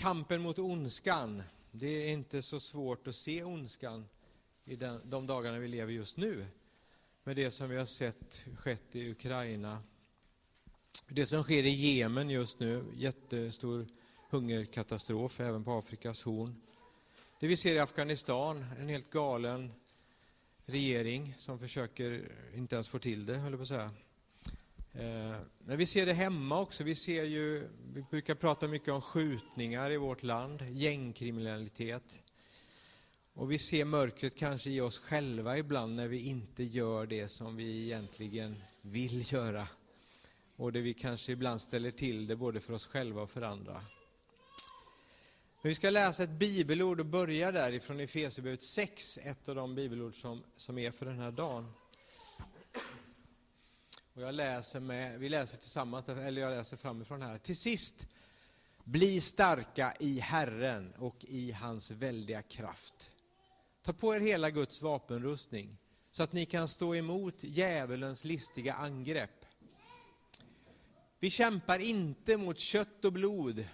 kampen mot ondskan. Det är inte så svårt att se ondskan i den, de dagarna vi lever just nu. Med det som vi har sett skett i Ukraina. Det som sker i Jemen just nu, jättestor hungerkatastrof även på Afrikas horn. Det vi ser i Afghanistan, en helt galen regering som försöker, inte ens få till det, höll jag på att säga. Eh, men vi ser det hemma också. Vi, ser ju, vi brukar prata mycket om skjutningar i vårt land, gängkriminalitet. Och vi ser mörkret kanske i oss själva ibland när vi inte gör det som vi egentligen vill göra. Och det vi kanske ibland ställer till det både för oss själva och för andra. Men vi ska läsa ett bibelord och börja därifrån, Efesierbrevet 6, ett av de bibelord som, som är för den här dagen. Och jag läser med, vi läser tillsammans, eller jag läser framifrån här. Till sist, bli starka i Herren och i hans väldiga kraft. Ta på er hela Guds vapenrustning, så att ni kan stå emot djävulens listiga angrepp. Vi kämpar inte mot kött och blod,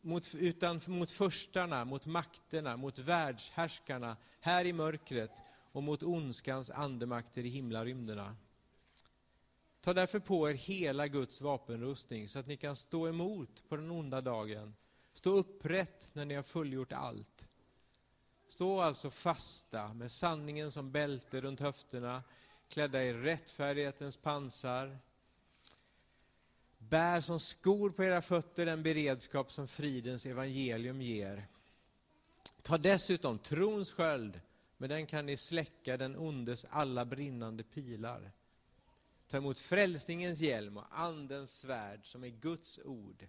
mot, utan mot förstarna, mot makterna, mot världshärskarna här i mörkret och mot ondskans andemakter i himlarymderna. Ta därför på er hela Guds vapenrustning så att ni kan stå emot på den onda dagen. Stå upprätt när ni har fullgjort allt. Stå alltså fasta med sanningen som bälte runt höfterna, klädda i rättfärdighetens pansar. Bär som skor på era fötter den beredskap som fridens evangelium ger. Ta dessutom trons sköld, med den kan ni släcka den ondes alla brinnande pilar. Ta emot frälsningens hjälm och Andens svärd som är Guds ord.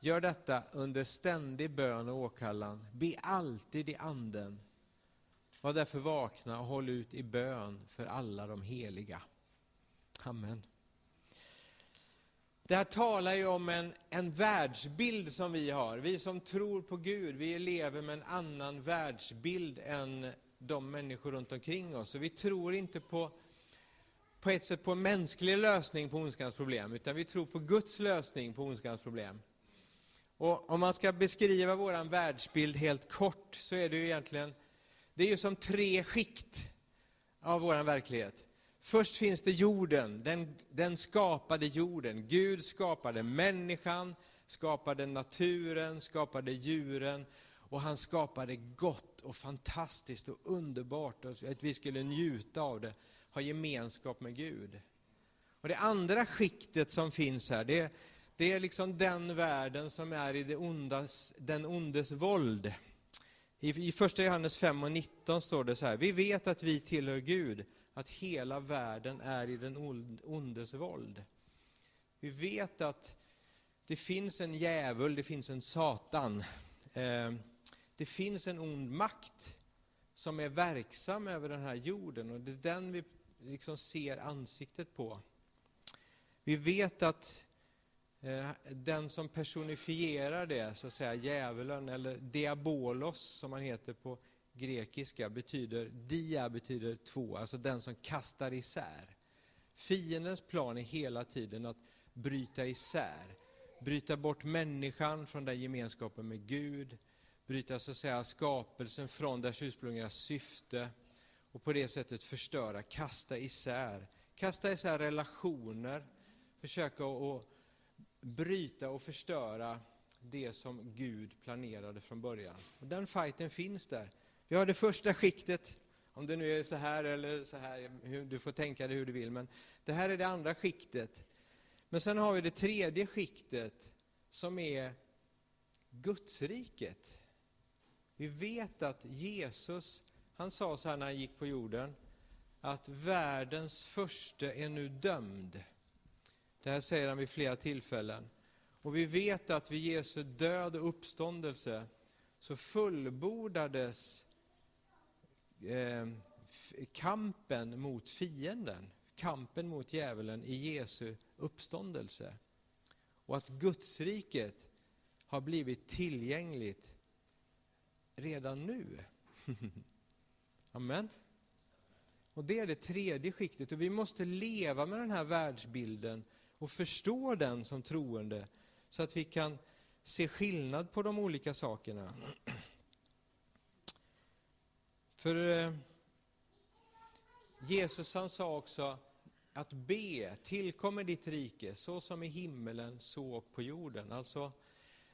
Gör detta under ständig bön och åkallan. Be alltid i Anden. Var därför vakna och håll ut i bön för alla de heliga. Amen. Det här talar ju om en, en världsbild som vi har. Vi som tror på Gud, vi lever med en annan världsbild än de människor runt omkring oss. Och vi tror inte på på ett sätt på en mänsklig lösning på ondskans problem, utan vi tror på Guds lösning på ondskans problem. Och om man ska beskriva vår världsbild helt kort, så är det ju egentligen, det är ju som tre skikt av vår verklighet. Först finns det jorden, den, den skapade jorden. Gud skapade människan, skapade naturen, skapade djuren och han skapade gott och fantastiskt och underbart och att vi skulle njuta av det ha gemenskap med Gud. Och Det andra skiktet som finns här, det, det är liksom den världen som är i det ondas, den ondes våld. I, I första Johannes 5 och 19 står det så här, vi vet att vi tillhör Gud, att hela världen är i den ondes våld. Vi vet att det finns en djävul, det finns en Satan. Eh, det finns en ond makt som är verksam över den här jorden och det är den vi liksom ser ansiktet på. Vi vet att eh, den som personifierar det, så att säga djävulen, eller diabolos som han heter på grekiska, betyder, dia betyder två, alltså den som kastar isär. Fiendens plan är hela tiden att bryta isär, bryta bort människan från den gemenskapen med Gud, bryta så att säga skapelsen från dess ursprungliga syfte, och på det sättet förstöra, kasta isär. Kasta isär relationer, försöka att bryta och förstöra det som Gud planerade från början. Och den fighten finns där. Vi har det första skiktet, om det nu är så här eller så här, du får tänka dig hur du vill, men det här är det andra skiktet. Men sen har vi det tredje skiktet som är Gudsriket. Vi vet att Jesus han sa så här när han gick på jorden, att världens första är nu dömd. Det här säger han vid flera tillfällen. Och vi vet att vid Jesu död och uppståndelse så fullbordades eh, kampen mot fienden, kampen mot djävulen i Jesu uppståndelse. Och att Gudsriket har blivit tillgängligt redan nu. Amen. Och Det är det tredje skiktet och vi måste leva med den här världsbilden och förstå den som troende så att vi kan se skillnad på de olika sakerna. För eh, Jesus han sa också att be, tillkommer ditt rike, så som i himmelen, så och på jorden. Alltså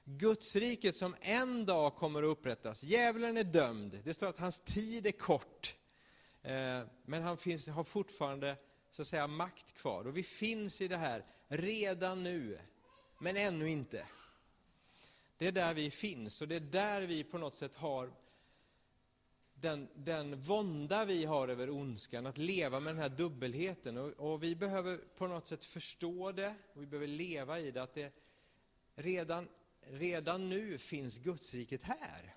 Gudsriket som en dag kommer att upprättas. Djävulen är dömd, det står att hans tid är kort. Eh, men han finns, har fortfarande så att säga, makt kvar. Och vi finns i det här redan nu, men ännu inte. Det är där vi finns och det är där vi på något sätt har den, den vånda vi har över ondskan, att leva med den här dubbelheten. Och, och, vi behöver på något sätt förstå det, och vi behöver leva i det, att det redan, redan nu finns Gudsriket här.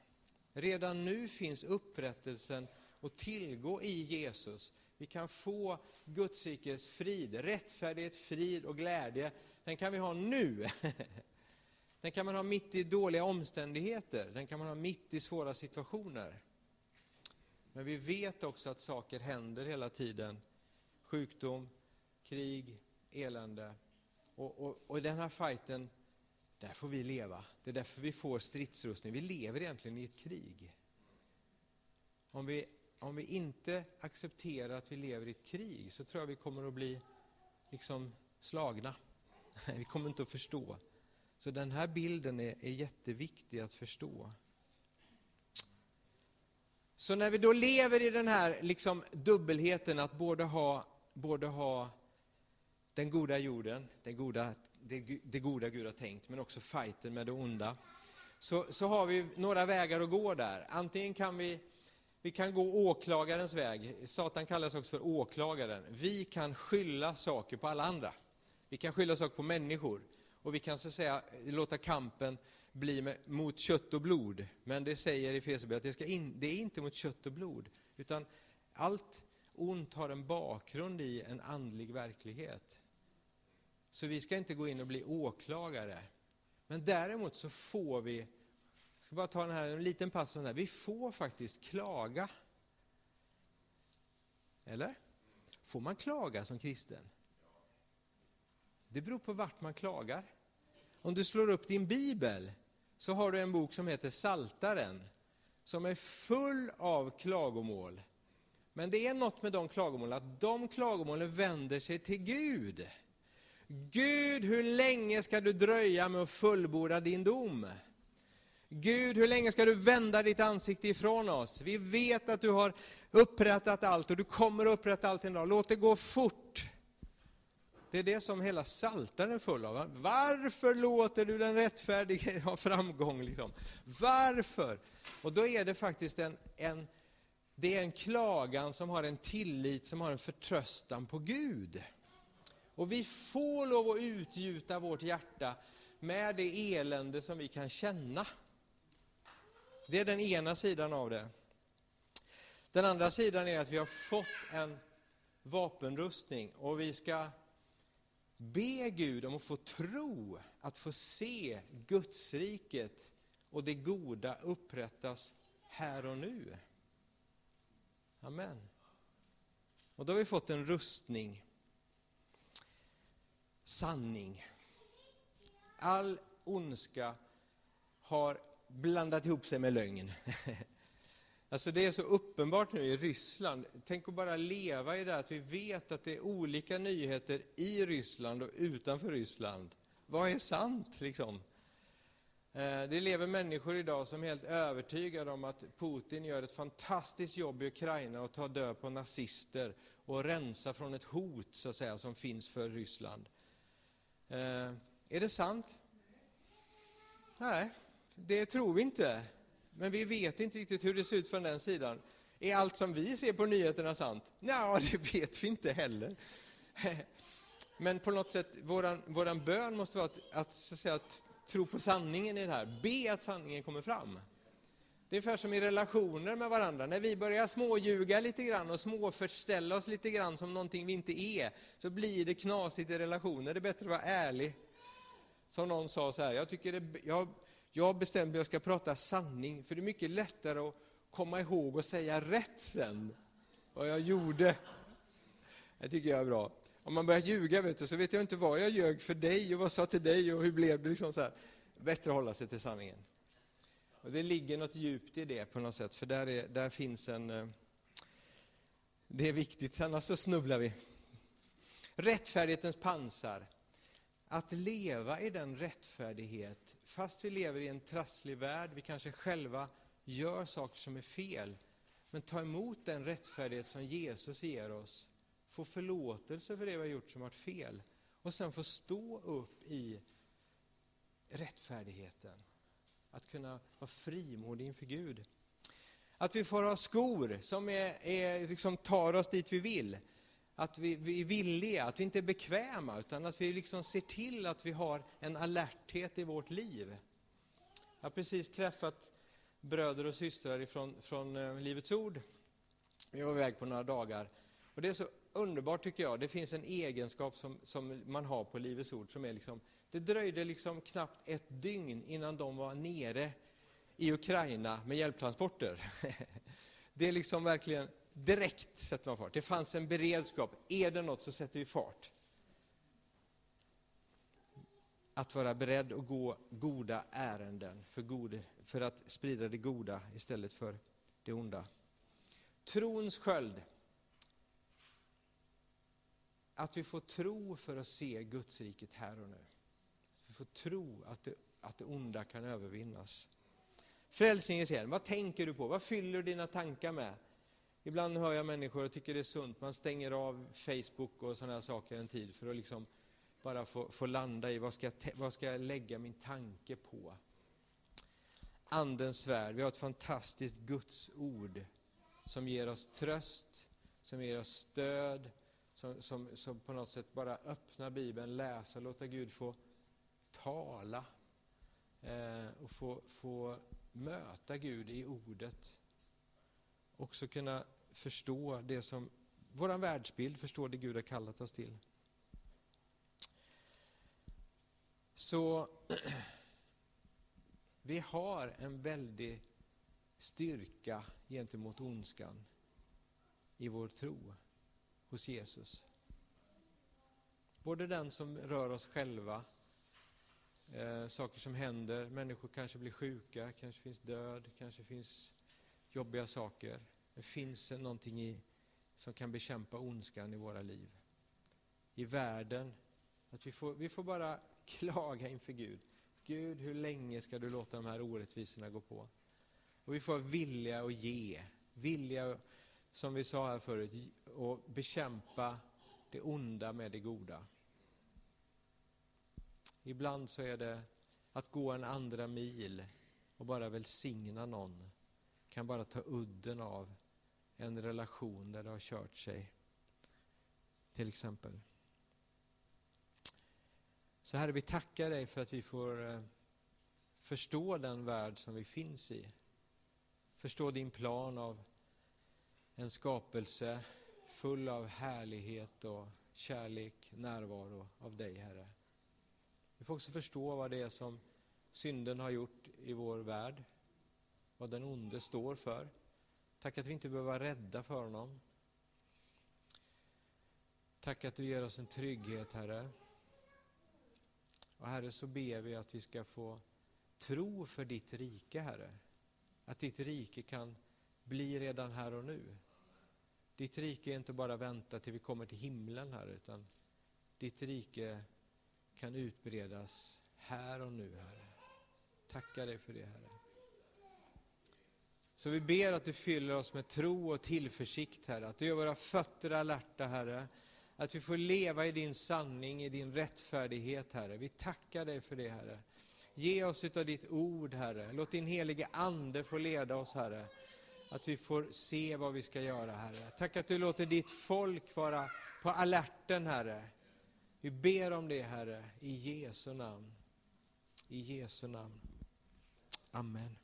Redan nu finns upprättelsen att tillgå i Jesus. Vi kan få Gudsrikets frid, rättfärdighet, frid och glädje. Den kan vi ha nu. Den kan man ha mitt i dåliga omständigheter, den kan man ha mitt i svåra situationer. Men vi vet också att saker händer hela tiden. Sjukdom, krig, elände. Och, och, och den här fighten, där får vi leva. Det är därför vi får stridsrustning. Vi lever egentligen i ett krig. Om vi, om vi inte accepterar att vi lever i ett krig så tror jag vi kommer att bli liksom slagna. Vi kommer inte att förstå. Så den här bilden är, är jätteviktig att förstå. Så när vi då lever i den här liksom dubbelheten att både ha, både ha den goda jorden, den goda, det, det goda Gud har tänkt, men också fighten med det onda. Så, så har vi några vägar att gå där. Antingen kan vi, vi kan gå åklagarens väg. Satan kallas också för åklagaren. Vi kan skylla saker på alla andra. Vi kan skylla saker på människor. Och vi kan så att säga låta kampen bli med, mot kött och blod. Men det säger i Fesebrevet att det, in, det är inte mot kött och blod. Utan allt ont har en bakgrund i en andlig verklighet. Så vi ska inte gå in och bli åklagare. Men däremot så får vi, jag ska bara ta den här, en liten pass här, vi får faktiskt klaga. Eller? Får man klaga som kristen? Det beror på vart man klagar. Om du slår upp din bibel så har du en bok som heter Saltaren som är full av klagomål. Men det är något med de klagomålen, att de klagomålen vänder sig till Gud. Gud, hur länge ska du dröja med att fullborda din dom? Gud, hur länge ska du vända ditt ansikte ifrån oss? Vi vet att du har upprättat allt och du kommer att upprätta allt en dag. Låt det gå fort. Det är det som hela saltaren är full av. Varför låter du den rättfärdige ha framgång? Liksom? Varför? Och då är det faktiskt en, en, det är en klagan som har en tillit, som har en förtröstan på Gud. Och vi får lov att utgjuta vårt hjärta med det elände som vi kan känna. Det är den ena sidan av det. Den andra sidan är att vi har fått en vapenrustning och vi ska Be Gud om att få tro, att få se Gudsriket och det goda upprättas här och nu. Amen. Och då har vi fått en rustning. Sanning. All ondska har blandat ihop sig med lögn. Alltså det är så uppenbart nu i Ryssland. Tänk att bara leva i det att vi vet att det är olika nyheter i Ryssland och utanför Ryssland. Vad är sant liksom? Eh, det lever människor idag som är helt övertygade om att Putin gör ett fantastiskt jobb i Ukraina och tar död på nazister och rensar från ett hot så att säga, som finns för Ryssland. Eh, är det sant? Nej, det tror vi inte. Men vi vet inte riktigt hur det ser ut från den sidan. Är allt som vi ser på nyheterna sant? Ja, det vet vi inte heller. Men på något sätt, våran, våran bön måste vara att, att, så att, säga, att tro på sanningen i det här. Be att sanningen kommer fram. Det är ungefär som i relationer med varandra. När vi börjar småljuga lite grann och småförställa oss lite grann som någonting vi inte är, så blir det knasigt i relationer. Det är bättre att vara ärlig. Som någon sa så här, jag tycker det, jag jag bestämde mig att jag ska prata sanning, för det är mycket lättare att komma ihåg och säga rätt sen, vad jag gjorde. Det tycker jag är bra. Om man börjar ljuga vet du, så vet jag inte vad jag ljög för dig och vad jag sa till dig och hur blev det. Liksom så här. bättre att hålla sig till sanningen. Och det ligger något djupt i det på något sätt, för där, är, där finns en... Eh, det är viktigt, annars så snubblar vi. Rättfärdighetens pansar. Att leva i den rättfärdighet, fast vi lever i en trasslig värld, vi kanske själva gör saker som är fel, men ta emot den rättfärdighet som Jesus ger oss, få förlåtelse för det vi har gjort som varit fel, och sen få stå upp i rättfärdigheten. Att kunna vara frimodig inför Gud. Att vi får ha skor som är, är, liksom tar oss dit vi vill. Att vi, vi är villiga, att vi inte är bekväma, utan att vi liksom ser till att vi har en alerthet i vårt liv. Jag har precis träffat bröder och systrar ifrån, från eh, Livets Ord. Vi var iväg på några dagar. Och det är så underbart tycker jag. Det finns en egenskap som, som man har på Livets Ord som är liksom, det dröjde liksom knappt ett dygn innan de var nere i Ukraina med hjälptransporter. Det är liksom verkligen direkt sätter man fart. Det fanns en beredskap. Är det något så sätter vi fart. Att vara beredd att gå goda ärenden för, god, för att sprida det goda istället för det onda. Trons sköld. Att vi får tro för att se Gudsriket här och nu. Att vi får tro att det, att det onda kan övervinnas. Frälsningens hjälm, vad tänker du på? Vad fyller dina tankar med? Ibland hör jag människor och tycker det är sunt, man stänger av Facebook och sådana här saker en tid för att liksom bara få, få landa i vad ska, jag, vad ska jag lägga min tanke på? Andens värld, vi har ett fantastiskt Guds ord som ger oss tröst, som ger oss stöd, som, som, som på något sätt bara öppnar Bibeln, läsa, låta Gud få tala eh, och få, få möta Gud i ordet. Också kunna förstå det som, vår världsbild, förstå det Gud har kallat oss till. Så vi har en väldig styrka gentemot ondskan i vår tro hos Jesus. Både den som rör oss själva, eh, saker som händer, människor kanske blir sjuka, kanske finns död, kanske finns jobbiga saker. Det finns någonting i, som kan bekämpa ondskan i våra liv. I världen, att vi får, vi får bara klaga inför Gud. Gud, hur länge ska du låta de här orättvisorna gå på? Och vi får vara villiga att ge, vilja, som vi sa här förut, att bekämpa det onda med det goda. Ibland så är det att gå en andra mil och bara välsigna någon kan bara ta udden av en relation där det har kört sig. Till exempel. Så Herre, vi tackar dig för att vi får eh, förstå den värld som vi finns i. Förstå din plan av en skapelse full av härlighet och kärlek, närvaro av dig, Herre. Vi får också förstå vad det är som synden har gjort i vår värld, vad den onde står för. Tack att vi inte behöver vara rädda för honom. Tack att du ger oss en trygghet, Herre. Och Herre, så ber vi att vi ska få tro för ditt rike, Herre. Att ditt rike kan bli redan här och nu. Ditt rike är inte bara vänta till vi kommer till himlen, här, utan ditt rike kan utbredas här och nu, Herre. Tackar dig för det, Herre. Så vi ber att du fyller oss med tro och tillförsikt, Herre. Att du gör våra fötter alerta, Herre. Att vi får leva i din sanning, i din rättfärdighet, Herre. Vi tackar dig för det, Herre. Ge oss utav ditt ord, Herre. Låt din helige Ande få leda oss, Herre. Att vi får se vad vi ska göra, Herre. Tack att du låter ditt folk vara på alerten, Herre. Vi ber om det, Herre, i Jesu namn. I Jesu namn. Amen.